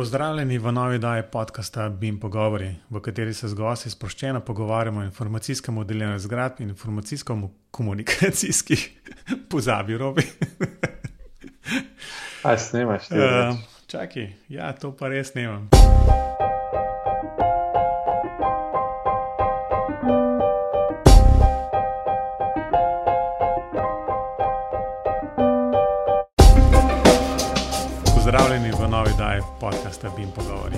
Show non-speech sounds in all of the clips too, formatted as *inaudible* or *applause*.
Pozdravljeni v novi daji podcasta BIM Pogovori, v kateri se z gosti sproščeno pogovarjamo o informacijskem modeljenju zgradb in informacijsko-komunikacijskih *laughs* pozabi robi. Aj, snimaš. Uh, čakaj, ja, to pa res snimam. Daji podcasta BIM Pogovori.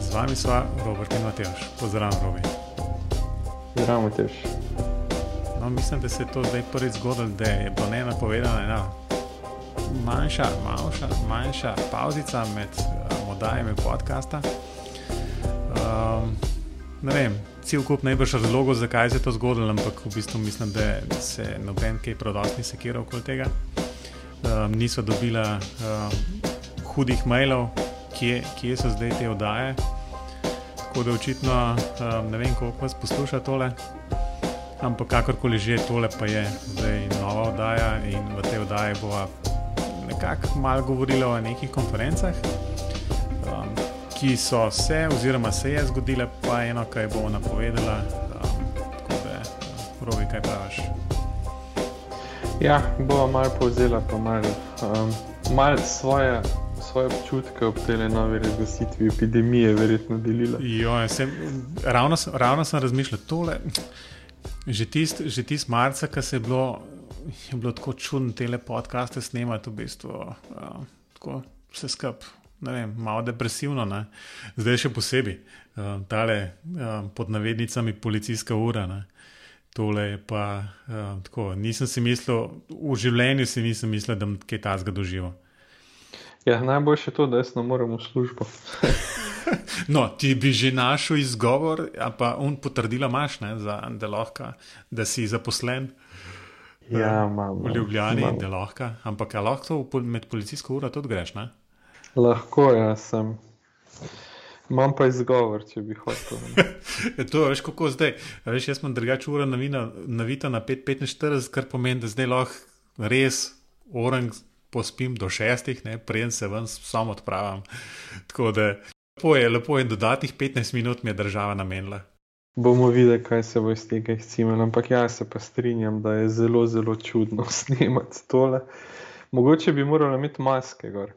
Z vami sva Robert in Matejš. Pozdravljen, Robi. Zdravo, Matejš. No, mislim, da se je to zdaj prvič zgodilo, da je bilo ne napovedano ena manjša, manjša, manjša pauzica med um, oddajami podcasta. Um, ne vem, cel kup najbrž razlogov, zakaj se je to zgodilo, ampak v bistvu mislim, da se noben kaj prodostni sekiral okoli tega. Um, niso dobila um, hudih mailov, kje, kje so zdaj te oddaje. Tako da očitno um, ne vem, koliko vas posluša tole. Ampak kakorkoli že tole, pa je zdaj nova oddaja in v tej oddaji bomo nekako malo govorili o nekih konferencah, um, ki so se, oziroma se je zgodile, pa eno, kaj bomo napovedali. Um, tako da, rovi, kaj praviš. Ja, bomo malo povzela, pa malo um, mal svoje svoje občutke ob tej novi razglasitvi epidemije, verjetno delila. Jo, sem, ravno, ravno sem razmišljal, tole, že tisti tist marca, ki se je bilo, je bilo tako čudno te podcaste snemati, v bistvu uh, tako vse skupaj. Malo depresivno, ne? zdaj še posebej, uh, tale uh, pod navednicami policijska ura. Ne? Tole je pa uh, tako. Nisem si mislil, v življenju si nisem mislil, da bom kaj tasga doživel. Ja, najboljše je to, da jaz ne morem v službo. no, ti bi že našel izgovor, pa on potrdila imaš, ne, za, da, lahko, da si zaposlen. Ja, imam. V Ljubljani, da lahko. Ampak lahko med policijsko uro tudi greš, ne? Lahko, ja, sem. Imam pa izgovor, če bi hotel. *laughs* to veš, kako zdaj. Veš, jaz sem drugače ura navita na 5:45, kar pomeni, da zdaj lahko res orang pospim do šestih, preden se ven sam odpravim. *laughs* Tako da lepo je, lepo je, dodatnih 15 minut mi je država namenila. Bomo videli, kaj se bo iz tega izcimelo, ampak jaz se pa strinjam, da je zelo, zelo čudno *laughs* snemati tole. Mogoče bi morali imeti maske gor.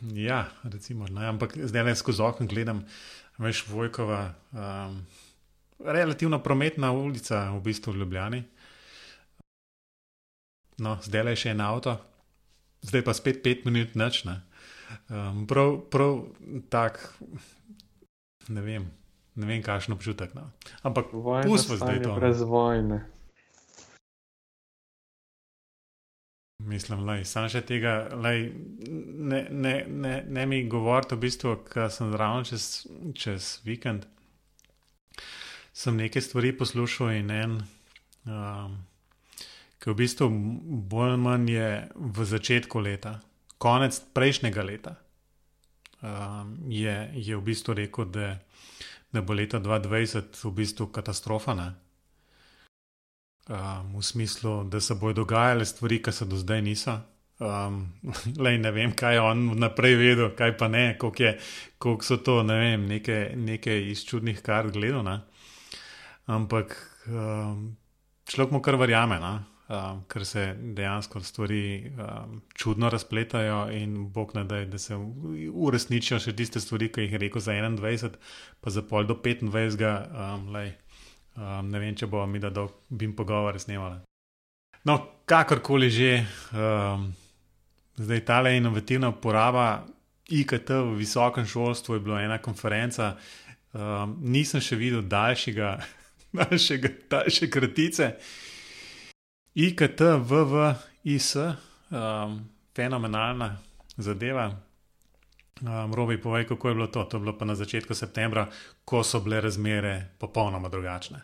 Ja, recimo, ne, ampak zdaj le skozi okno gledam, veš, Vojkova, um, relativno prometna ulica v bistvu v Ljubljani. No, zdaj le še en avto, zdaj pa spet pet minut noč. Um, prav, prav tak, ne vem, ne vem, kakšno občutek. No. Ampak pustimo zdaj to. Brez vojne. Mislim, da sem še tega, lej, ne, ne, ne, ne mi govoriti, v bistvu, ker sem zraven čez, čez vikend. Sem nekaj stvari poslušal in en. Um, ki v bistvu bolj ali manj je v začetku leta, konec prejšnjega leta, um, je, je v bistvu rekel, da, da bo leta 2020 v bistvu katastrofa. Um, v smislu, da se bodo dogajale stvari, ki se do zdaj niso. Um, *laughs* lej, ne vem, kaj je on naprej vedel, kaj pa ne, koliko so to, ne vem, nekaj, nekaj iz čudnih kart gledano. Ampak um, človek mu kar verjame. Na? Um, ker se dejansko stvari um, čudno razpletajo in bog ne da, da se uresničijo še tiste stvari, ki jih je rekel za 21, pa za pol do 25. Um, lej, um, ne vem, če bo mi da dolg bim pogovor snemala. No, kakorkoli že, um, zdaj ta le inovativna uporaba IKT v visokem šolstvu je bila ena konferenca. Um, nisem še videl daljšega, *laughs* daljšega, daljše kratice. IKT, VVIS, um, fenomenalna zadeva. Um, Robi, povej, kako je bilo to? To je bilo pa na začetku septembra, ko so bile razmere popolnoma drugačne.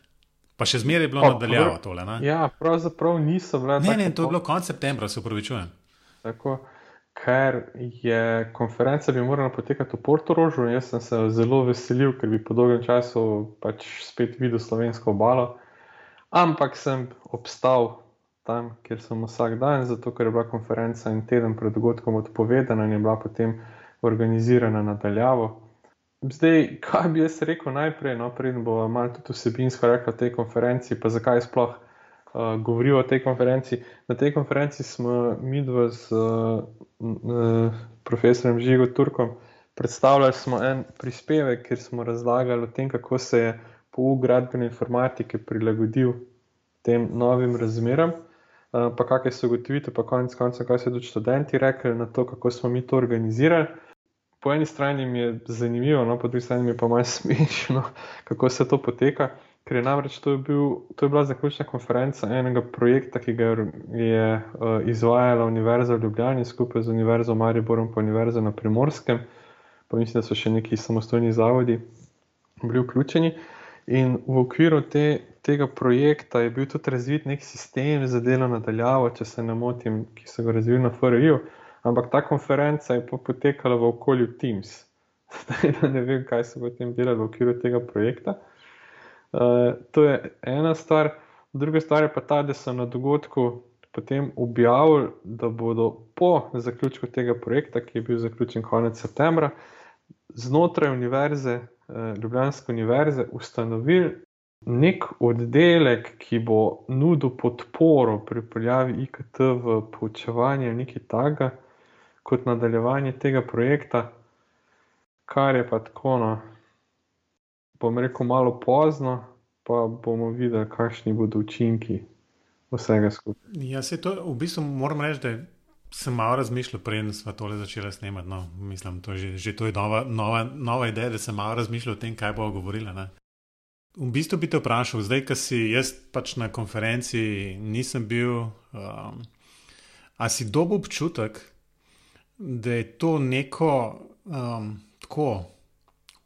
Pa še zmeraj je bilo nadaljavo tole. Ne? Ja, pravzaprav niso bile. Ne, ne, to je bilo konec septembra, se upravičujem. Tako, ker je konferenca bi morala potekati v Portorožu in jaz sem se zelo veselil, ker bi po dolgem času pač spet videl slovensko obalo. Ampak sem obstal tam, kjer sem vsak dan, zato ker je bila konferenca in teden pred dogodkom odpovedana in je bila potem organizirana nadaljavo. Zdaj, kaj bi jaz rekel najprej, no, preden bo malo tudi vsebinsko rekel o tej konferenci, pa zakaj sploh uh, govorijo o tej konferenci. Na tej konferenci smo mi dva z uh, profesorjem Žigo Turkom predstavljali en prispevek, kjer smo razlagali o tem, kako se je pouk gradbene informatike prilagodil tem novim razmeram. Uh, pa kakšne so ugotovitve, pa konec konca, kaj so tudi študenti rekli na to, kako smo mi to organizirali. Po eni strani je zanimivo, no, po drugi strani pa malo *laughs* smešno, kako se to poteka. Ker je namreč to, je bil, to je bila zaključna konferenca enega projekta, ki ga je uh, izvajala Univerza v Ljubljani skupaj z Univerzo Mariborom in Univerzo na Primorskem. Pa mislim, da so še neki samostojni zavodi bili vključeni. In v okviru te, tega projekta je bil tudi razvit nek sistem za delo nadaljavo, če se ne motim, ki so ga razvili na FRU. Ampak ta konferenca je potekala v okolju Teams. *laughs* Zdaj ne vem, kaj so potem delali v okviru tega projekta. Uh, to je ena stvar. Druga stvar je pa ta, da so na dogodku potem objavili, da bodo po zaključku tega projekta, ki je bil zaključen konec septembra, znotraj univerze, uh, Ljubljanske univerze, ustanovili nek oddelek, ki bo nudil podporo pri priljavi IKT v poučevanje nekaj takega, kot nadaljevanje tega projekta, kar je pa tako. No, bom rekel, malo pozno, pa bomo videli, kakšni bodo učinki vsega skupaj. Ja, se to v bistvu moram reči, da sem malo razmišljal, preden smo tole začeli snemati. No, mislim, to že, že to je nova, nova, nova ideja, da sem malo razmišljal o tem, kaj bo govorila. Ne? V bistvu bi te vprašal, zdaj, ko si jaz pač na konferenci nisem bil, um, a si dobil občutek, da je to neko um, tako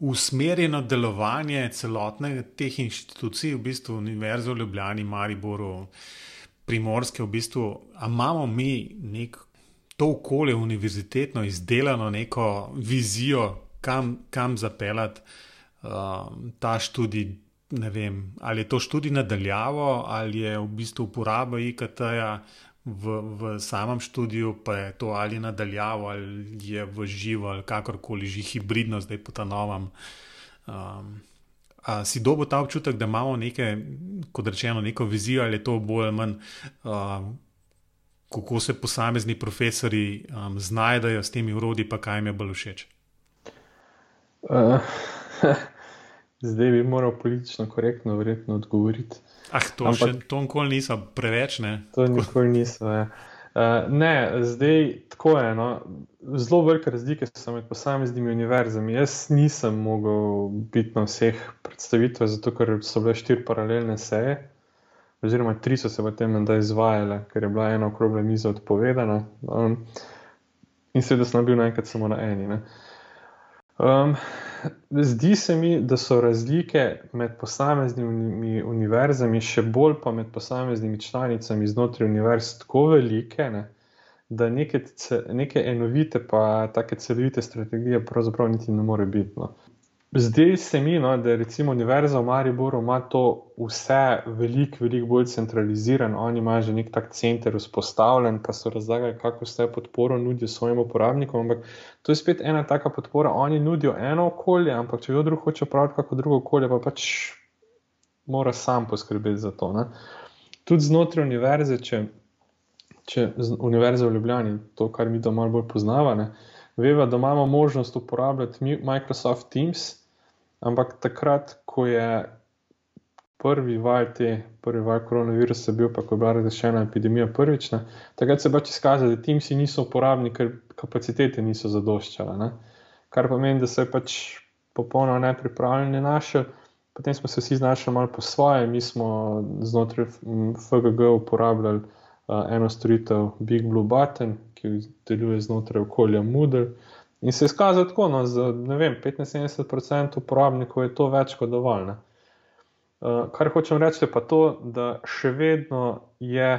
usmerjeno delovanje celotne teh inštitucij, v bistvu Univerze v Ljubljani, Mariboru, Primorske, v bistvu, imamo mi nek, to okolje univerzitetno izdelano, neko vizijo, kam, kam zapeljati uh, ta študij. Ne vem, ali je to študij nadaljavo, ali je v bistvu uporaba IKT-ja v, v samem študiju, pa je to ali nadaljavo, ali je v živo, ali kakorkoli že hibridno, zdaj po ta novem. Um, si dobo ta občutek, da imamo neke, kot rečeno, neko vizijo, ali je to bolj ali manj, um, kako se posamezni profesori um, znajdejo s temi urodji, pa kaj jim je bolj všeč. Uh, *laughs* zdaj bi moral politično korektno, verjetno odgovoriti. Ah, to Ampak, še to nikoli niso preveč. Ne? To nikoli niso. Ja. Uh, ne, zdaj tako je. No. Zelo velike razlike so med posameznimi univerzami. Jaz nisem mogel biti na vseh predstavitvah, zato ker so bile štiri paralelne seje, oziroma tri so se v tem menda izvajale, ker je bila ena okrogla miza odpovedana. Um, in seveda sem bil naenkrat samo na eni. Um, zdi se mi, da so razlike med posameznimi univerzami, še bolj pa med posameznimi članicami znotraj univerz, tako velike, ne, da neke, neke enovite, pa tako celovite strategije pravzaprav niti ne more biti. No. Zdaj se mi, no, da recimo Univerza v Mariboru ima to vse veliko, veliko bolj centralizirano. Oni imajo že nek tak center vzpostavljen, pa so razlagali, kako vse podporo nudijo svojim uporabnikom. Ampak to je spet ena taka podpora. Oni nudijo eno okolje, ampak če kdo drug hoče praviti kako drugo okolje, pa pač mora sam poskrbeti za to. Ne. Tudi znotraj univerze, če, če univerza v Ljubljani, to, kar mi doma bolj poznavamo. Veva, da imamo možnost uporabljati Microsoft Teams, Ampak takrat, ko je prvi val te, prvi val koronavirusa bil, pa ko je bila razrešena epidemija prvič, ne, takrat se pač izkaže, da tim si niso uporabni, ker kapacitete niso zadoščale. Ne. Kar pomeni, da se je pač popolnoma nepripravljeni našel. Potem smo se vsi znašli malo po svoje, mi smo znotraj FGG uporabljali uh, eno storitev Big Blue Button, ki deluje znotraj okolja Moodle. In se je izkazalo tako, no, za 75% uporabnikov je to več kot dovolj. Uh, kar hočem reči, pa to, da še vedno je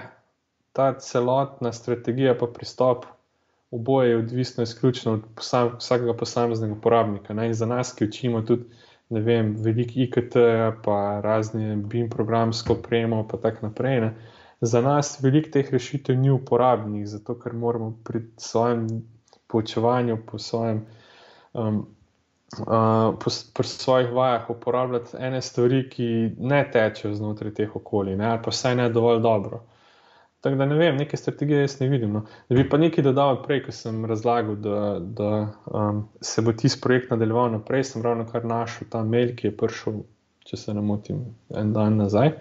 ta celotna strategija, pa pristop oboje odvisno izključno od posam, vsakega posameznega uporabnika. Ne? In za nas, ki učimo tudi vem, veliko IKT, pa razne BIM programsko opremo, pa tako naprej. Ne? Za nas veliko teh rešitev ni uporabnih, zato ker moramo pri svojem poučevanju, po svojem um, uh, pri svojih vajah uporabljati ene stvari, ki ne tečejo znotraj teh okolij, ne, ali pa vsaj ne dovolj dobro. Tako da ne vem, neke strategije jaz ne vidim. No. Da bi pa nekaj dodal prej, ko sem razlagal, da, da um, se bo tisti projekt nadaljeval naprej. Sem ravno kar našel ta mail, ki je prišel, če se ne motim, en dan nazaj.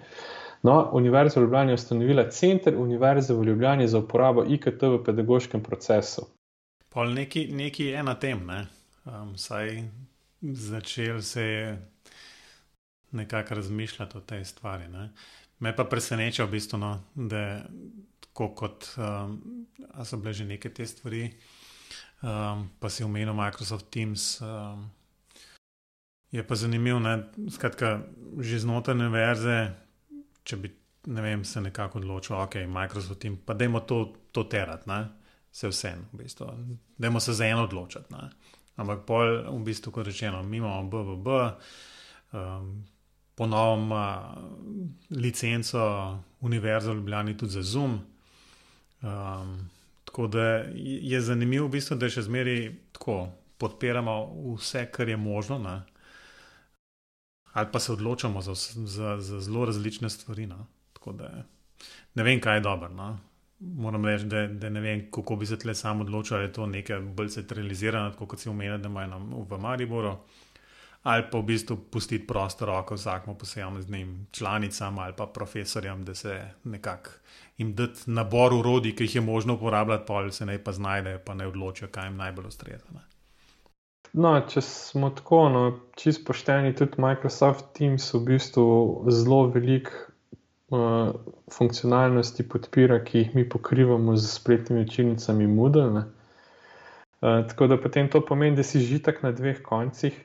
No, Univerza v Ljubljani je ustanovila Center Univerze v Ljubljani za uporabo IKT v pedagoškem procesu. Pol neki, neki je na tem, ne? Um, saj začel se je nekako razmišljati o tej stvari. Ne? Me pa preseneča, v bistvu, no, da kot um, so bile že neke te stvari, um, pa si omenil Microsoft Teams. Um, je pa zanimivo, da že znotraj univerze, če bi ne vem, se nekako odločil, ok, Microsoft Teams, pa dajmo to, to terati? Se vseeno, v bistvu. dajmo se za eno odločiti. Ne? Ampak pol, v bistvu, kot rečeno, mi imamo BBB. Um, ponovno ima licenco Univerza v Ljubljani tudi za Zoom. Um, tako da je zanimivo, v bistvu, da še zmeraj tako podpiramo vse, kar je možno, ne? ali pa se odločamo za, za, za zelo različne stvari. No? Tako da ne vem, kaj je dobro. No? Moram reči, da, da ne vem, kako bi se tle sam odločil, ali je to nekaj bolj centralizirano, kot si omenil, da imajo v Mariboru ali pa v bistvu pustiti prostor roko vsakmu posameznim članicam ali pa profesorjem, da se nekako jim dati nabor urodij, ki jih je možno uporabljati, pa se naj pa znajdejo, pa ne odločijo, kaj jim najbolj ustreza. No, če smo tako, no, čist pošteni, tudi Microsoft Teams v bistvu zelo velik uh, funkcionalnosti podpira, ki jih mi pokrivamo z spletnimi učilnicami Moodle. Uh, tako da potem to pomeni, da si žitek na dveh koncih.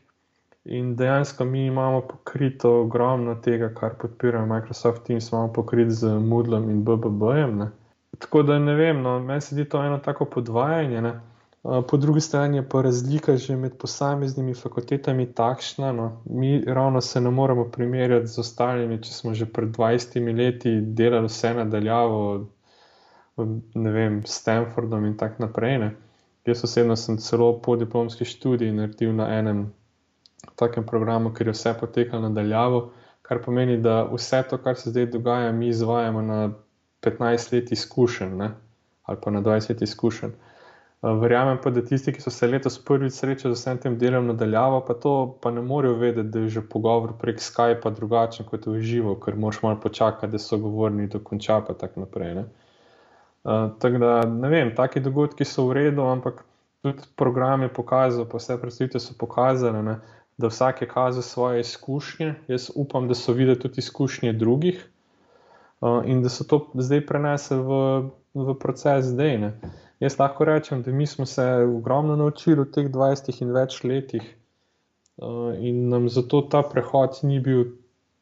In dejansko mi imamo pokrito ogromno tega, kar podpirajo Microsoft Teams, imamo pokrito z Moodlem in BBB-jem. Tako da ne vem, no, meni se zdi to eno tako podvajanje. Ne? Po drugi strani je pa razlika že med posameznimi fakultetami takšna. No. Mi ravno se ne moremo primerjati z ostalimi, če smo že pred 20 leti delali vse nadaljavo, ne vem, Stanfordom in tako naprej. Ne. Jaz osebno sem celo po diplomski študiji naredil na enem takem programu, ker je vse potekalo nadaljavo, kar pomeni, da vse to, kar se zdaj dogaja, mi izvajamo na 15 let izkušenj ali pa na 20 let izkušenj. Eh, verjamem pa, da tisti, ki so se letos prvič srečali z vsem tem delom nadaljavo, pa to pa ne morejo vedeti, da je že pogovor prek Skypa drugačen kot v živo, ker moraš malo počakati, da so govorni dokonča pa tako naprej. Ne? Uh, tako da ne vem, taki dogodki so v redu, ampak tudi program je pokazal, pa vse predstavitve so pokazale, ne, da vsak je kazal svoje izkušnje. Jaz upam, da so videli tudi izkušnje drugih uh, in da so to zdaj prenesli v, v proces zdaj. Ne. Jaz lahko rečem, da mi smo se ogromno naučili v teh 20 in več letih, uh, in nam zato ta prehod ni bil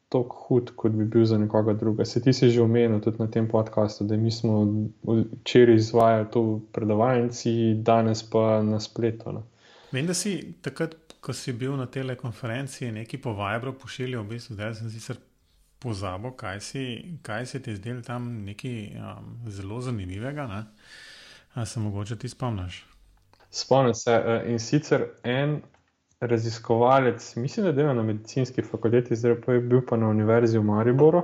tako hud, kot bi bil za nekoga druga. Se ti si že omenil tudi na tem podkastu, da mi smo včeraj izvajali to v predavalnici, danes pa na spletu. No. Vem, da si takrat ko si bil na telekonferenci, neki po Vibru pošiljal, v bistvu, zdaj sem sicer pozabil, kaj, si, kaj se ti je zdelo tam nekaj um, zelo zanimivega. Ne? A se mogoče ti spomniš? Spomnim se e, in sicer en raziskovalec, mislim, da dela na medicinski fakulteti, zdaj pa je bil pa na univerzi v Mariboru.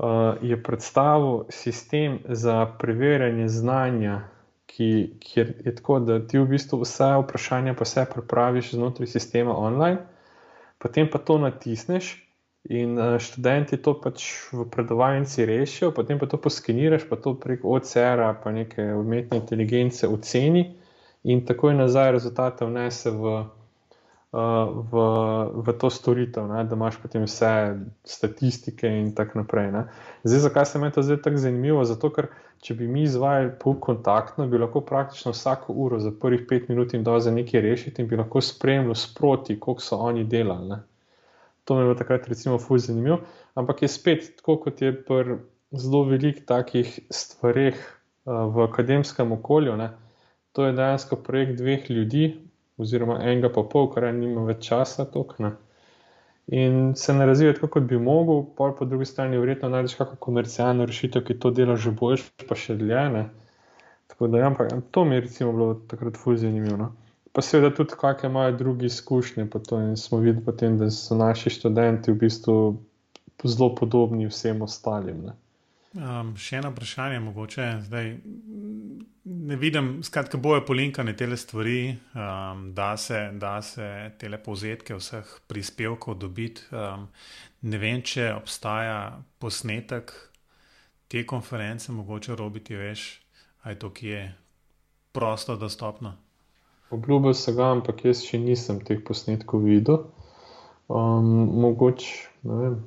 Uh, je predstavil sistem za preverjanje znanja ki, kjer je tako, da ti v bistvu vse vprašanja pa se pripraviš znotraj sistema online, potem pa to natisneš in uh, študenti to pač v predavalnici rešijo, potem pa to poskeniraš, pa to prek OCR-a, pa neke umetne inteligence oceni in takoj nazaj rezultate vnese v v, v to storitev, ne, da imaš potem vse statistike in tako naprej. Ne. Zdaj, zakaj se mi to zdaj tako zanimivo? Zato, ker če bi mi izvajali pol kontaktno, bi lahko praktično vsako uro za prvih pet minut in do za nekaj rešiti in bi lahko spremljali sproti, koliko so oni delali. Ne. To mi je bilo takrat, recimo, fulj zanimivo. Ampak je spet tako, kot je pri zelo velikih takih stvareh uh, v akademskem okolju. Ne. To je dejansko projekt dveh ljudi, oziroma enega pa pol, ker nima več časa tokna. In se ne razvija tako, kot bi mogel, pa po drugi strani verjetno najdeš kakšno komercialno rešitev, ki to dela že boljš, pa še dlje. Ne? Tako da, ja, to mi je bilo takrat fulj zanimivo. No? Pa seveda tudi, kakšne imajo drugi izkušnje. Smo videli, potem, da so naši študenti v bistvu zelo podobni vsem ostalim. Ne. Um, še eno vprašanje, mogoče zdaj. Ne vidim, skratka, boje polinkane te stvari, um, da se, da se te povzetke vseh prispevkov dobiti. Um, ne vem, če obstaja posnetek te konference, mogoče robiti veš, aj to, ki je prosto dostopno. Obljubil sem ga, ampak jaz še nisem teh posnetkov videl. Um, mogoče, ne vem,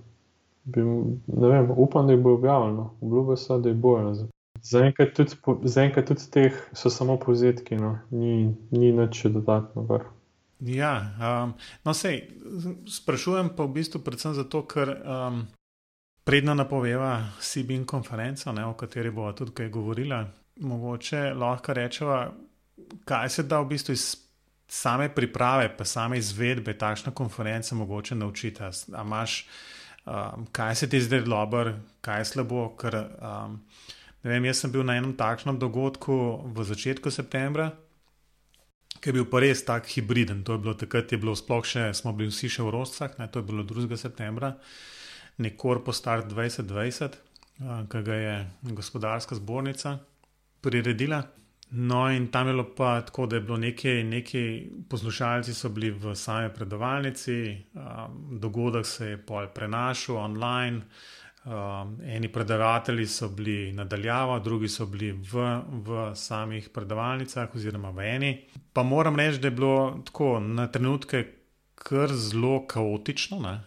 bi, ne vem, upam, da jih bo objavljeno. Obljubil sem, da jih bo. Zaenkrat tudi, tudi teh so samo povzetki, no. ni, ni nič dodatno. Bar. Ja, um, no, sej, sprašujem pa v bistvu predvsem zato, ker um, predna napoveva Sibin konferenco, ne, o kateri bomo tudi kaj govorila. Mogoče lahko rečemo, kaj se da v bistvu iz same priprave, pa same izvedbe takšne konference mogoče naučiti. Amaš, um, kaj se ti zdaj dobro, kaj je slabo. Ker, um, vem, jaz sem bil na enem takšnem dogodku v začetku septembra. Ki je bil pa res tako hibriden. To je bilo takrat, je bilo sploh še, smo bili vsi še v Rostcah, ne, to je bilo 2. septembra nekor po start 2020, ki ga je gospodarska zbornica priredila. No, in tam je bilo pa tako, da je bilo nekaj, nekaj poslušalci so bili v sami predavalnici, um, dogodek se je pol prenašal online, um, eni predavatelji so bili nadaljavo, drugi so bili v, v samih predavalnicah oziroma v eni. Pa moram reči, da je bilo tako na trenutke kar zelo kaotično, ne?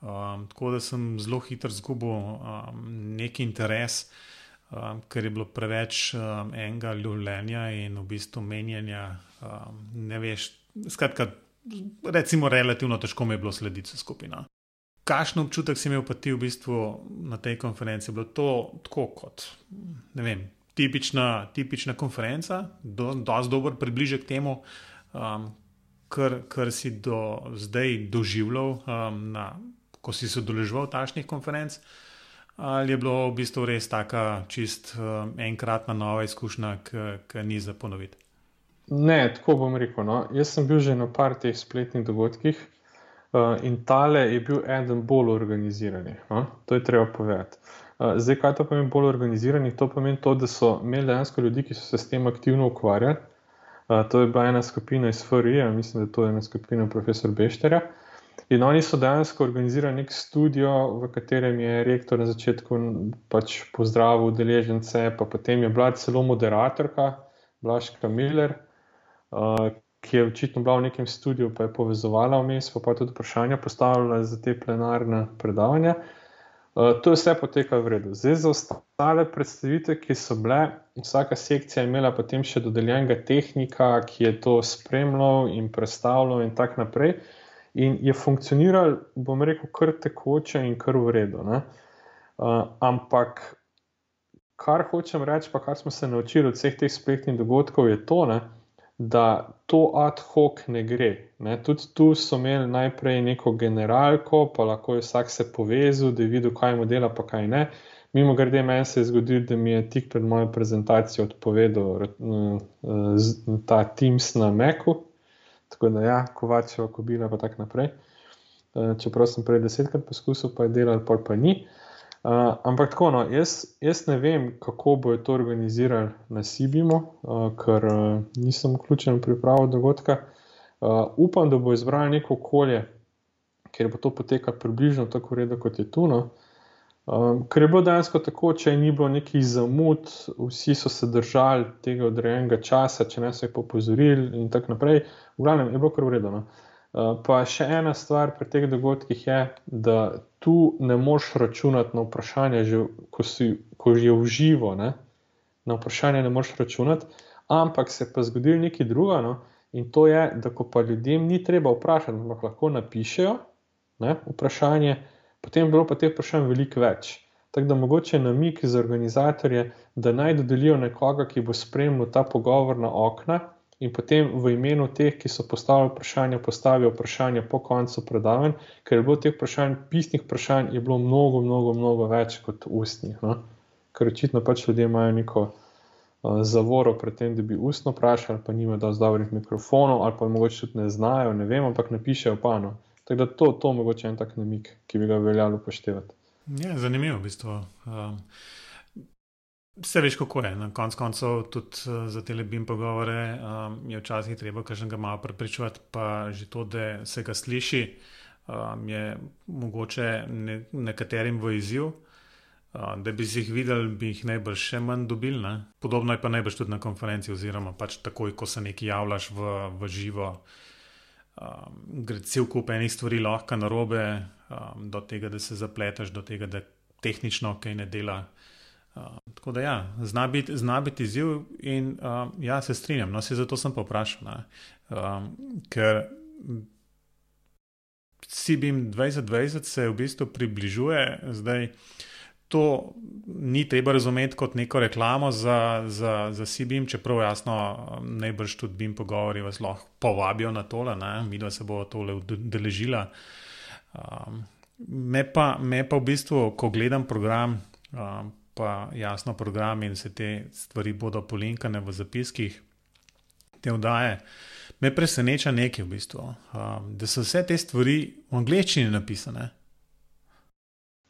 Um, tako da sem zelo hitro izgubil um, neki interes, um, ker je bilo preveč um, enega ljubljenja in v bistvu menjanja. Um, ne veš, skratka, recimo, relativno težko mi je bilo slediti skupina. Kakšen občutek si imel pa ti v bistvu na tej konferenci? Je bilo to tako kot, vem, tipična, tipična konferenca, dosti do dober približek temu, um, kar, kar si do zdaj doživljal um, na ko si se udeležil takšnih konferenc, ali je bilo v bistvu res taka čist uh, enkratna nova izkušnja, ki ni za ponoviti? Ne, tako bom rekel. No. Jaz sem bil že na par teh spletnih dogodkih uh, in tale je bil eden bolj organiziranih. No. To je treba povedati. Uh, zdaj, kaj to pomeni bolj organiziranih? To pomeni to, da so imeli dejansko ljudi, ki so se s tem aktivno ukvarjali. Uh, to je bila ena skupina iz FRI, mislim, da to je ena skupina profesor Bešterja. Uh, In oni so dejansko organizirali nek studio, v katerem je rektor na začetku pač pozdravil udeležence, pa potem je bila celo moderatorka Blažka Miller, uh, ki je očitno bila v nekem studiu, pa je povezovala vmes, pa, pa tudi vprašanja postavljala za te plenarne predavanja. Uh, to je vse potekalo v redu. Zdaj, za ostale predstavitve, ki so bile, vsaka sekcija je imela potem še dodeljenega tehnika, ki je to spremljal in predstavljal, in tako naprej. In je funkcioniral, bom rekel, kar tekoče in kar v redu. Uh, ampak, kar hočem reči, pa kar smo se naučili od vseh teh spletnih dogodkov, je to, ne, da to ad hoc ne gre. Ne. Tudi tu so imeli najprej neko generalko, pa lahko je vsak se povezal, da je videl, kaj mu dela, pa kaj ne. Mimo grede, meni se je zgodilo, da mi je tik pred mojo prezentacijo odpovedal uh, ta Teams na Meku, Tako da, ja, kovačeva, kobila, pa tako naprej. Uh, čeprav sem prej desetkrat poskusil, pa je delal, pa pa ni. Uh, ampak tako, no, jaz, jaz ne vem, kako bojo to organizirali na Sibimu, uh, ker uh, nisem vključen v pripravo dogodka. Uh, upam, da bo izbrali neko okolje, kjer bo to potekalo približno tako redo, kot je tu. No. Um, ker je bilo dejansko tako, če ni bilo nekih zamud, vsi so se držali tega odrejenega časa, če ne so jih popozorili, in tako naprej. V glavnem je bilo kar uredno. Uh, pa še ena stvar pri teh dogodkih je, da tu ne moš računati na vprašanje, že, ko, si, ko že je v živo, ne? na vprašanje ne moš računati, ampak se pa zgodi nekaj druga. No? In to je, da ko pa ljudem ni treba vprašati, ampak lahko napišejo ne? vprašanje potem je bilo pa teh vprašanj veliko več. Tako da mogoče namik za organizatorje, da naj dodelijo nekoga, ki bo spremljal ta pogovor na okna in potem v imenu teh, ki so postavili vprašanja, postavijo vprašanja po koncu predavanj, ker je bilo teh vprašanj, pisnih vprašanj, je bilo mnogo, mnogo, mnogo več kot ustnih. No? Ker očitno pač ljudje imajo neko uh, zavoro pred tem, da bi ustno vprašali, pa nimajo dovolj dobrih mikrofonov, ali pa mogoče tudi ne znajo, ne vem, ampak napišejo pa no. Tako da to, to mogoče en tak namik, ki bi ga veljalo upoštevati. Ja, zanimivo v bistvu. Um, Vse veš, kako je. Na koncu koncev, tudi uh, za telebim pogovore um, je včasih treba kažnega malo prepričati, pa že to, da se ga sliši, um, je mogoče ne, nekaterim v izziv. Uh, da bi jih videli, bi jih najbrž še manj dobili. Ne? Podobno je pa najbrž tudi na konferenci, oziroma pač takoj, ko se nekaj javljaš v, v živo, um, gre cel kup enih stvari lahko na robe, um, do tega, da se zapleteš, do tega, da tehnično kaj ne dela. Uh, tako da, ja, zna biti, zna biti izziv, in uh, ja, se strinjam, no, se zato sem pa vprašal. Um, ker CBM 2020 se v bistvu približuje, zdaj to ni treba razumeti kot neko reklamo za, za, za CBM, čeprav jasno, najbrž tudi BIM pogovori vas lahko povabijo na tole, mi dva se bo tole udeležila. Um, me, pa, me pa v bistvu, ko gledam program, um, pa jasno program in se te stvari bodo polinkane v zapiskih, te vdaje. Me preseneča nekaj v bistvu, um, da so vse te stvari v angleščini napisane.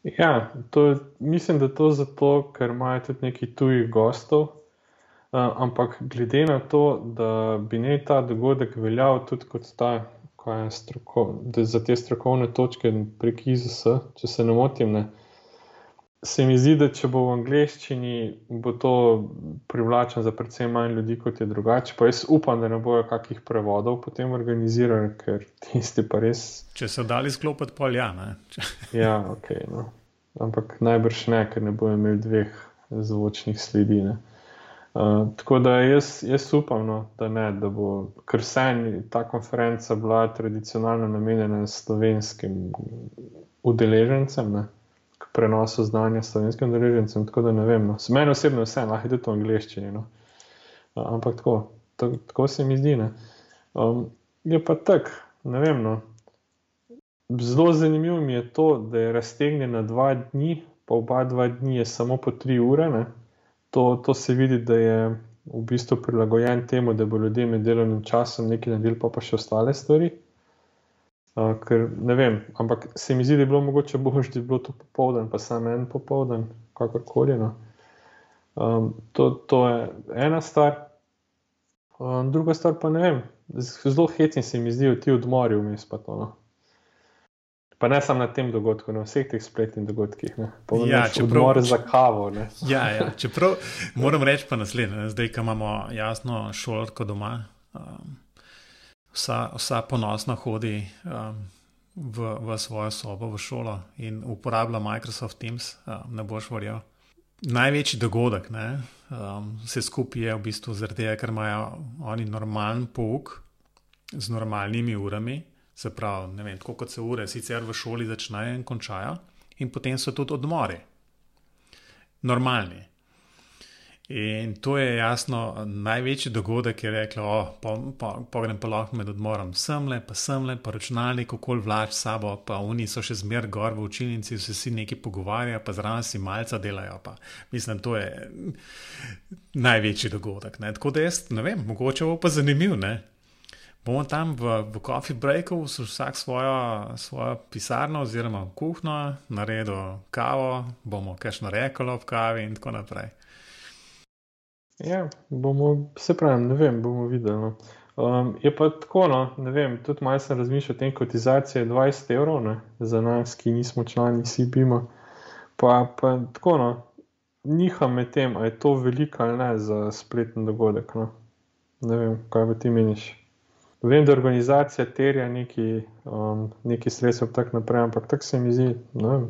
Ja, to, mislim, da to zato, ker imajo tudi neki tuji gostov. Uh, ampak glede na to, da bi ne ta dogodek veljal tudi ta, stroko, za te strokovne točke prek IZS, če se ne motim, ne, uh, se mi zdi, da če bo v angleščini, bo to privlačno za predvsem manj ljudi, kot je drugače. Pa jaz upam, da ne bojo kakih prevodov potem organizirali, ker tisti pa res. Če so dali sklopiti pol, ja. *laughs* ja, ok. No. Ampak najbrž ne, ker ne bojo imeli dveh zvočnih sledi. Uh, tako da jaz, jaz upam, no, da ne, da bo, ker se ta konferenca bila tradicionalno namenjena slovenskim udeležencem. Ne prenosu znanja slovenskim udeležencem. Tako da ne vem. No. Meni osebno je vse, lahko je tudi v angleščini. No. Ampak tako, tako se mi zdi. Um, je pa tako, ne vem. No. Zelo zanimivo mi je to, da je raztegnjen na dva dni, pa oba dva dni je samo po tri ure. To, to se vidi, da je v bistvu prilagojen temu, da bo ljudem med delovnim časom nekaj naredil, pa pa še ostale stvari. Uh, ker ne vem, ampak se mi zdi, da je bilo mogoče bolj, da je bilo to popoldan, pa samo en popoldan, kakorkoli. No. Um, to, to je ena stvar. Um, druga stvar pa ne vem, zelo hecni se mi zdijo ti odmori vmes. Pa, to, no. pa ne samo na tem dogodku, na vseh teh spletnih dogodkih. Ja, čeprav, odmor za kavo. *laughs* Ja, ja, čeprav moram reči pa naslednje, zdaj, ko imamo jasno šolarko doma. Um, vsa, vsa ponosna hodi um, v, v svojo sobo, v šolo in uporablja Microsoft Teams, um, ne boš verjel. Največji dogodek, ne, um, vse skupaj je v bistvu zaradi tega, ker imajo oni normalen pouk z normalnimi urami, se pravi, ne vem, tako kot se ure sicer v šoli začnejo in končajo, in potem so tudi odmori. Normalni. In to je jasno največji dogodek, ki je rekel: Pogrem pa lahko med odmorom semle, pa semle, pa računalnik, okol vlač s sabo, pa oni so še zmer gor v učilnici, vsi neki pogovarjajo, pa zraven si malce delajo. Pa. Mislim, to je največji dogodek. Ne? Tako da jaz ne vem, mogoče bo pa zanimiv. Ne? Bomo tam v, v coffee breaku, vsak svojo, svojo pisarno oziroma kuhno, naredili kavo, bomo kajšno rekli ob kavi in tako naprej. Ja, bomo, se pravi, ne vem, bomo videli. No. Um, je pa tako, no, ne vem, tudi malo sem razmišljal o tem, kotizacija je 20 evrov ne, za nas, ki nismo člani CBIM-a. Pa, pa tako, no, njiha med tem, ali je to veliko ali ne za spletni dogodek. No. Ne vem, kaj pa ti meniš. Vem, da organizacija terja neki, um, neki sredstva, tako naprej, ampak tako se mi zdi, ne vem.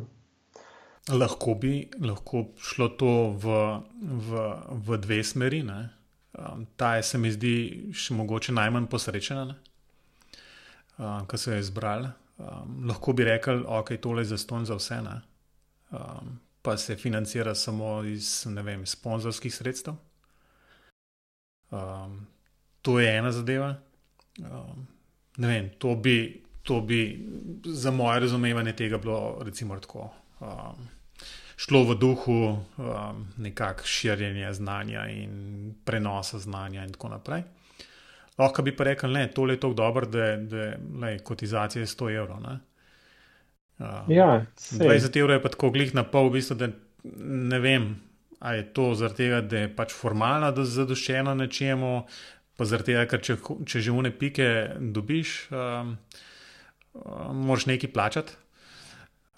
Lahko bi lahko šlo to v, v, v dve smeri. Um, ta je, se mi zdi, še mogoče najmanj posrečena, um, ki so jo izbrali. Um, lahko bi rekli, da okay, je tole za vse, um, pa se financira samo iz vem, sponzorskih sredstev. Um, to je ena zadeva. Um, vem, to, bi, to bi za moje razumevanje tega bilo, recimo, tako. Um, šlo v duhu um, nekakšnega širjenja znanja in prenosa znanja, in tako naprej. Lahko bi pa rekel, da tole je tako dobro, da, da lej, kotizacija je 100 evrov. Ne? Um, ja, 20 evrov je pa tako glih na pol, v bistvu, da ne vem, ali je to zaradi tega, da je pač formalno zadoščeno nečemu, pa zaradi tega, ker če, če že vne pike dobiš, um, um, moraš nekaj plačati.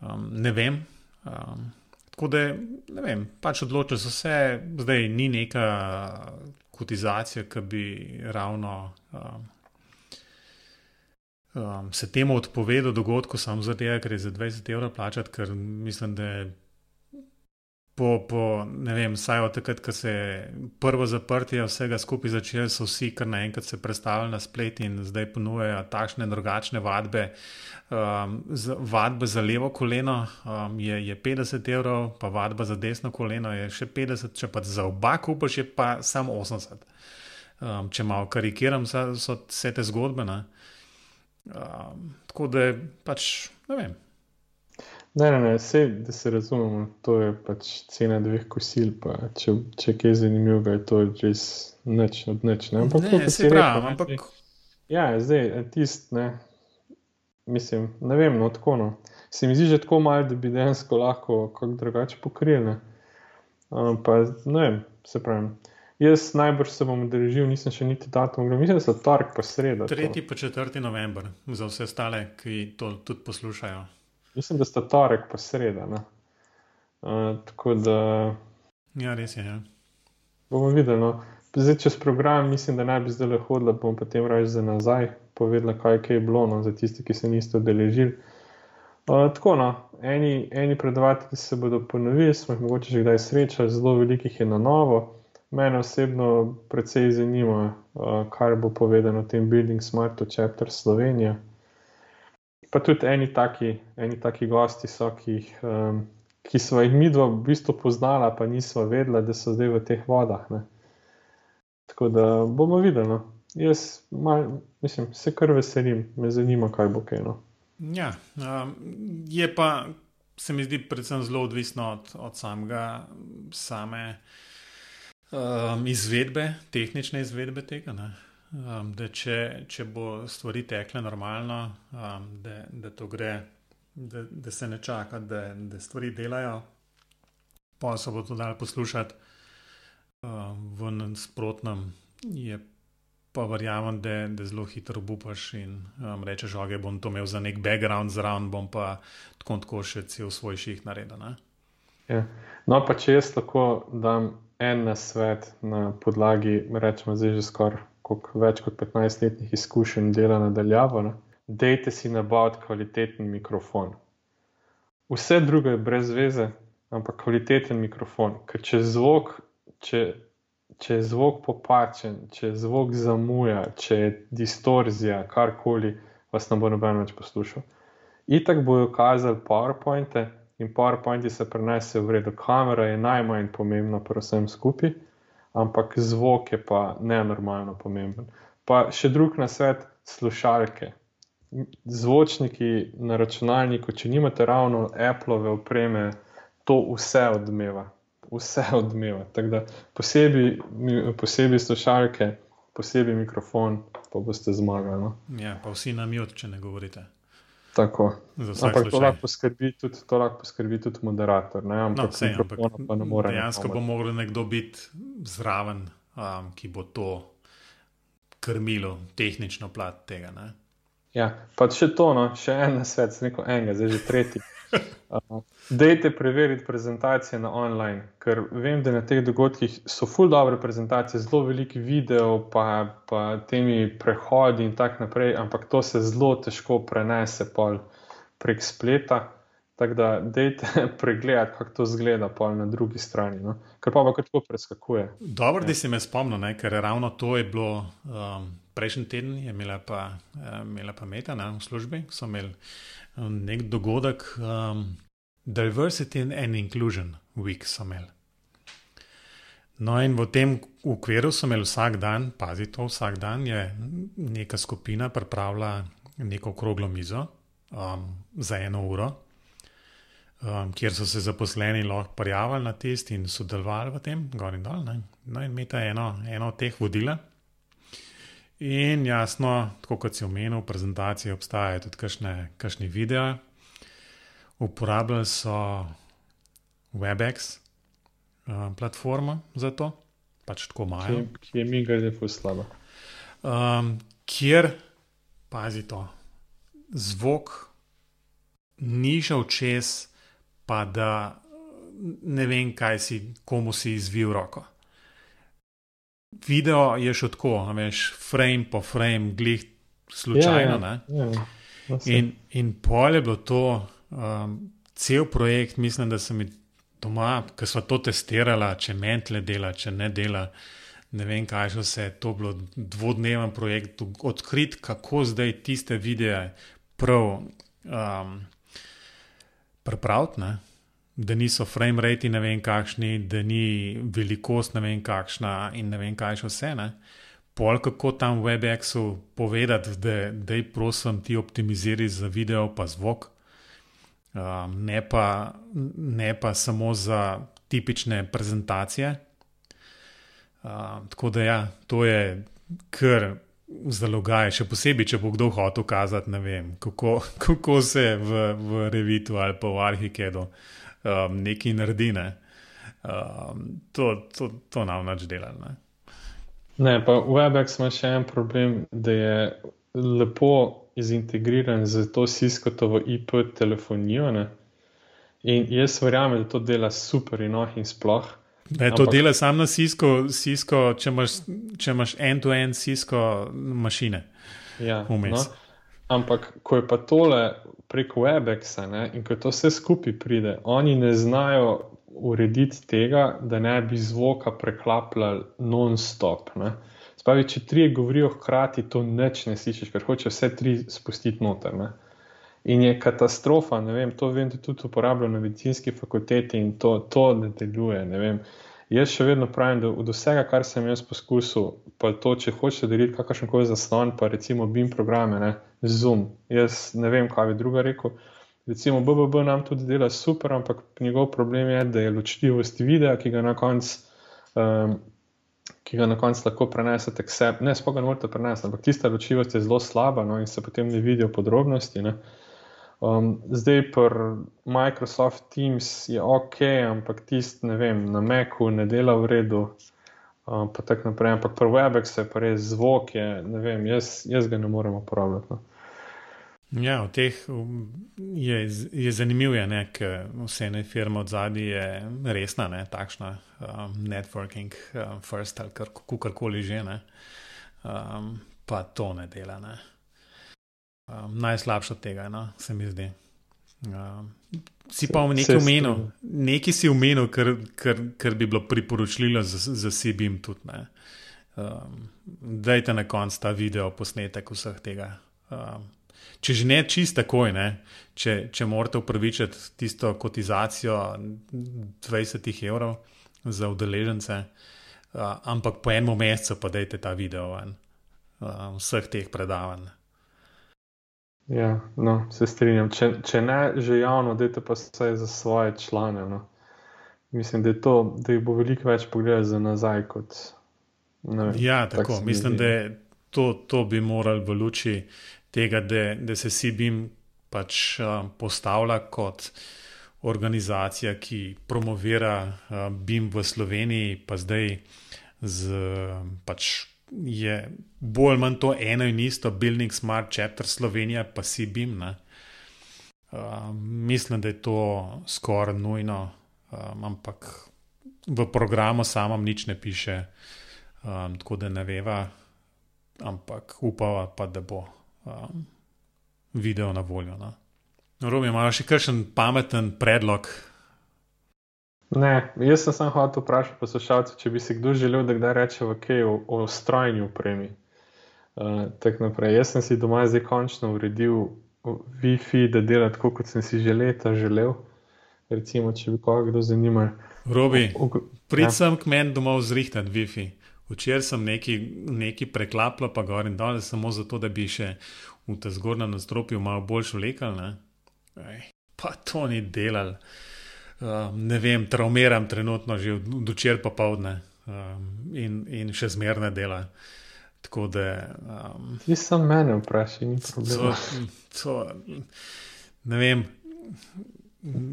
Um, ne vem. Um, tako da, ne vem, pač odločil so se, zdaj ni neka kotizacija, ki bi ravno. Um, Um, se temu odpovedal dogodku samo zato, ker je za 20 evrov plačati, ker mislim, da je po, po ne vem, vsaj od takrat, ko se je prvo zaprtje vsega skupaj začelo, so vsi kar naenkrat se predstavili na splet in zdaj ponujajo takšne drugačne vadbe. Um, vadba za levo koleno um, je, je 50 evrov, pa vadba za desno koleno je še 50, če pa za oba kupaš, je pa samo 80. Um, če malo karikiram, so, so vse te zgodbe. Um, tako da pač ne vem. Ne, ne, ne, vse, da se razumemo, to je pač cena dveh kosil. Če, če je kaj zanimivega, je to res noč od noč. Ampak, ne, se pravi, ampak. Ja, zdaj, tist, ne, mislim, ne vem, no, tako. No. Se mi zdi že tako malo, da bi dejansko lahko kako drugače pokrili. Um, pa, ne vem, se pravi. Jaz najbrž se bom držal, nisem še niti datum, mislim, da so torek pa sredo. 3. pa 4. november, za vse ostale, ki to tudi poslušajo. Mislim, da sta torek pa sreda. Uh, tako da. Ja, res je. Ja. Bomo videli. No. Zdaj, čez program, mislim, da naj bi zdaj le hodila, bom potem raje za nazaj povedala, kaj je bilo no, za tiste, ki se niste odeležili. Uh, tako, no, eni, eni predavatelji se bodo ponovili, smo jih mogoče že kdaj srečali, zelo velikih je na novo. Mene osebno precej zanima, uh, kar bo povedano o tem Building Smart Chapter Slovenija. Pa tudi eni taki, eni taki gosti so, ki, jih, um, ki smo jih mi dva v bistvu poznala, pa nismo vedela, da so zdaj v teh vodah. Ne. Tako da bomo videli. No. Jaz mal, mislim, se kar veselim, me zanima, kaj bo kaj. No. Ja, um, je pa, se mi zdi, predvsem zelo odvisno od, od samega, same um, izvedbe, tehnične izvedbe tega. Ne um, da če, če bo stvari tekle normalno, um, da, da to gre, da, da se ne čaka, da, da stvari delajo, pa se bo to dal poslušati um, v nasprotnem. Je pa verjamem, da, da zelo hitro upaš in um, rečeš, da bom to imel za nek background zraven, bom pa tako tako še cel svoj ših naredil. Ja. No, pa če jaz lahko dam en na svet na podlagi, rečemo, zdaj že skoraj koliko, več kot 15-letnih izkušenj dela nadaljavo, ne? dejte si nabaviti kvaliteten mikrofon. Vse drugo je brez veze, ampak kvaliteten mikrofon. Ker če zvok, če, če je zvok popačen, če je zvok zamuja, če je distorzija, karkoli, vas ne bo noben več poslušal. Itak bojo kazali PowerPointe in PowerPointi se prenesejo v redu. Kamera je najmanj pomembna, predvsem skupaj ampak zvok je pa nenormalno pomemben. Pa še drug na svet, slušalke. Zvočniki na računalniku, če nimate ravno Apple opreme, to vse odmeva. Vse *laughs* odmeva. Tako da posebej, posebej slušalke, posebej mikrofon, pa boste zmagali. No? Ja, pa vsi nam jod, če ne govorite. Tako. Ampak to lahko, tudi, to lahko poskrbi tudi moderator. Ne? Ampak, no, sej, ampak pa ne more. Dejansko bo moral nekdo biti zraven, um, ki bo to krmilo, tehnično plat tega. Ne? Ja, pa še to, no? še en svet, neko enega, zdaj že tretji. *laughs* Dajte preveriti prezentacije na online, ker vem, da na teh dogodkih so full dobre prezentacije, zelo veliki video, pa, pa temi prehodi in tako naprej, ampak to se zelo težko prenese prek spleta. Tako da, dejte *laughs* pregledati, kako to zgleda na drugi strani, no? ker pa lahko tako preskakuje. Dobro, ja. da si me spomnil, ne? ker ravno to je bilo um, prejšnji teden, je imela pa, uh, imela pa Meta ne? v službi, so imeli nek dogodek, um, Diversity and Inclusion Week so imeli. No, in v tem okviru so imeli vsak dan, pazi to, vsak dan je neka skupina pripravila neko okroglo mizo um, za eno uro. um, kjer so se zaposleni lahko prijavili na test in sodelovali v tem, gor in dol. Ne? No, in imeta eno, eno od teh vodila. In jasno, tako kot si omenil, v prezentaciji obstajajo tudi kakšni video. Uporabljali so WebEx uh, platformo za to, pač tako imajo. Ki, ki je mi da je slabo. Um, kjer, pazi to, zvok ni šel čez, pa da ne vem, kaj si, komu si izvil roko. Video je šel tako, veš, frame po frame, glih slučajno. Ja, ja, ja, in, in pol je bilo to, um, cel projekt, mislim, da sem doma, ki smo to testirali, če mentle dela, če ne dela. Ne vem, kaj še vse. To je bilo dvodneven projekt, odkrit, kako zdaj tiste videe prav um, pripraviti, da niso frame rate ne vem kakšni, da ni velikost ne vem kakšna in ne vem kaj še vse. Ne? Pol kako tam v WebExu povedati, da je prosim ti optimiziraj za video pa zvok, um, ne, pa, ne pa samo za tipične prezentacije. Um, tako da ja, to je kar zalogaj, še posebej, če bo kdo hotel kazati, ne vem, kako, *laughs* kako se v, v Revitu ali pa v Arhikedu um, nekaj naredi. Ne. Um, to, to, to nam več dela. Ne. ne, pa WebEx ima še en problem, da je lepo izintegriran z to siskotovo IP telefonijo. Ne. In jaz verjamem, da to dela super in oh in sploh. Ne, to dela samo na Cisco, Cisco če, imaš, če imaš end-to-end Cisco mašine. Ja, no, ampak ko je pa tole preko WebExa ne, in ko to vse skupaj pride, oni ne znajo urediti tega, da ne bi zvoka preklapljali non-stop. Spravi, če tri govorijo hkrati, to neč ne slišiš, ker hoče vse tri spustiti noter. Ne. In je katastrofa, ne vem, to vem, da tudi uporabljajo na medicinski fakulteti in to, to ne deluje. Jaz še vedno pravim, da od vsega, kar sem jaz poskusil, pa to, če hočeš deliti kakršen koli zaslon, pa recimo BIM programe, ne, Zoom. Jaz ne vem, kaj bi druga rekel. Recimo BBB nam tudi dela super, ampak njegov problem je, da je ločljivost videa, ki ga na koncu. Um, Ki ga na koncu lahko prenesete k sebi, ne, spoga ne morete prenesti, ampak tista ločljivost je zelo slaba, no, in se potem ne vidijo podrobnosti. Uh, Um, zdaj, pri Microsoft Teams je ok, ampak tisti, ne vem, na Macu ne dela v redu, um, pa tako naprej. Ampak pri Webex je pa res zvok, je, ne vem, jaz, jaz ga ne morem uporabljati. No. Ja, v teh je, je zanimivo, ker vse ene firme od zadaj je resna, ne, takšna um, networking, um, first ali kar koli že, ne, um, pa to ne dela. Ne um, najslabše od tega, no, se mi zdi. Um, si pa v neki umenu, neki si umenil, kar, kar, kar bi bilo priporočljivo za, za Sibim tudi. Ne. Um, dajte na koncu ta video posnetek vseh tega. Um, če že ne čist takoj, ne, če, če morate upravičiti tisto kotizacijo 20 evrov za udeležence, uh, ampak po enem mesecu pa dajte ta video ven, uh, vseh teh predavanj. Ja, no, se strinjam. Če, če ne že javno, dajte pa vse za svoje člane. No. Mislim, da, to, da jih bo veliko več pogledati za nazaj. Kot, ne, ja, tako. Tak Mislim, da to, to bi morali v luči tega, da, da se Sibim pač uh, postavlja kot organizacija, ki promovira uh, BIM v Sloveniji, pa zdaj z uh, pač je bolj ali manj to eno in isto, Building Smart Chapter Slovenija, pa si BIM. Uh, mislim, da je to skoraj nujno, um, ampak v programu samem nič ne piše, um, tako da ne veva, ampak upava pa, da bo um, video na voljo. No. Robi, imaš še kakšen pameten predlog? Ne, jaz sem samo hotel vprašati poslušalce, če bi si kdo želel, da kdaj reče v kaj o, o strojni upremi. Uh, jaz sem si doma zdaj končno uredil Wi-Fi, da dela tako, kot sem si že leta želel. Recimo, če bi koga kdo zanimal. Robi, pridem ja. k meni domov zrihtati Wi-Fi. Včeraj sem neki, neki preklapljal, pa gor in dol, samo zato, da bi še v ta zgornjem nastropju malo boljš vlekal. pa to ni delal. Um, ne vem, traumiram trenutno že od včeraj popovdne um, in, in še zmerne dela. Tako da. Um, Ti sem mene vprašal, ni problema. To, to, ne vem.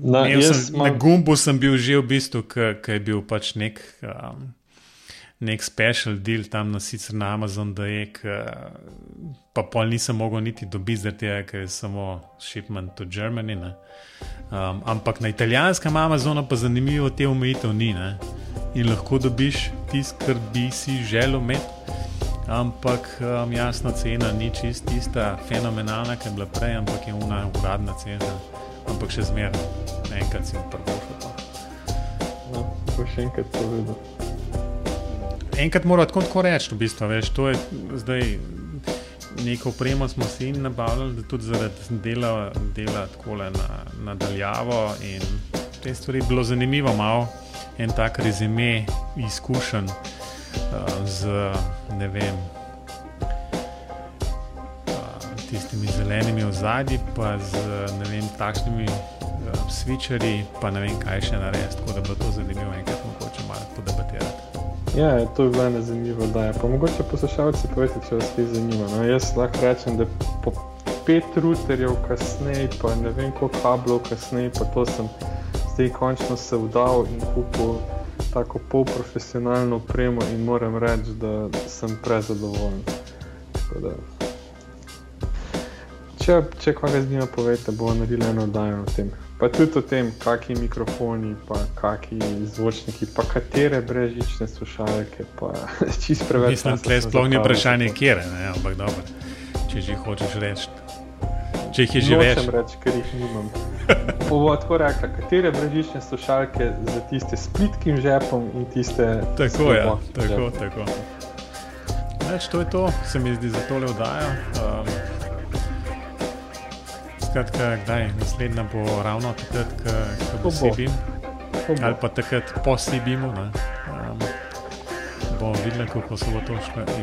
Na, sem, mal... na gumbu sem bil že v bistvu, ki je bil pač nek, um, nek special deal tam na sicer na Amazon, da je, pa pol nisem mogel niti dobiti, zaradi tega, ker je samo shipment to Germany. Um, ampak na italijanskem Amazonu pa zanimivo te omejitev ni. Ne? In lahko dobiš tisto, kar bi si želel imeti. Ampak um, jasna cena ni čist tista fenomenalna, ki je bila prej, ampak je una uradna cena ampak še zmeraj, enkrat si prvo šel. No, še enkrat to videl. Enkrat mora tako, tako reči, v bistvu, veš, to je zdaj neko opremo smo si nabavili, tudi zaradi dela, dela na, nadaljavo in te stvari je bilo zanimivo, malo en tak rezime izkušen uh, z ne vem tistimi zelenimi ozadji, pa z ne vem, takšnimi uh, switcherji, pa ne vem, kaj še narediti. Tako da bo to zanimivo, enkrat mogoče. Ja, to je bilo zanimivo, da je. Pa mogoče poslušalci povedati, če vas kaj zanima. No, jaz lahko rečem, da po pet routerjev kasneje, pa ne vem koliko kablov kasneje, pa to sem zdaj končno se vdal in kupil tako polprofesionalno opremo in moram reči, da sem prezadovoljen. Če, če koga z njima povete, bo naredila eno oddajo o tem. Pa tudi o tem, kakšni mikrofoni, pa kakšni zvočniki, pa katere brežične slušalke, pa *laughs* čist preveč. Mislim, da je sploh ni vprašanje, kje je, ampak dobro, če že hočeš reči. Če jih je že več. Ne reči, ker jih nimam. *laughs* Ovo tako rekla, katere brežične slušalke za tiste s plitkim žepom in tiste. Tako je, ja, tako, tako. Več to je to, se mi zdi za tole oddajo. Um, skratka, kdaj naslednja bo ravno takrat, ko bo sebim. Ali pa takrat po sebimu. Um, bomo videli, kako se bo to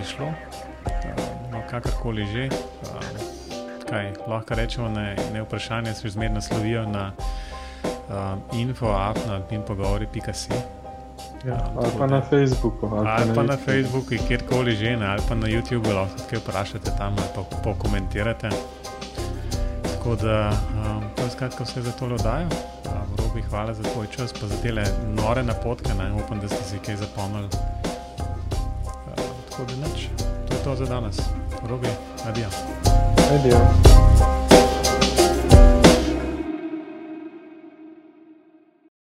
išlo. Um, no, kakorkoli že. Um, kaj, lahko rečemo, ne, ne vprašanje se zmerno naslovijo na um, info-app.pogovori.si. Ja, ali pa na Facebooku. Ali, ali pa na Facebooku, kjerkoli že, ne, ali pa na YouTubu, lahko kaj vprašate tam ali pa pokomentirate. Tako da um, to je skratka vse za to oddajo. Um, Robi, hvala za tvoj čas, pa za te nore napotke. Ne? Upam, da si kaj zapomnili. Uh, tako da nič, to je to za danes. Robi, adijo. Adijo.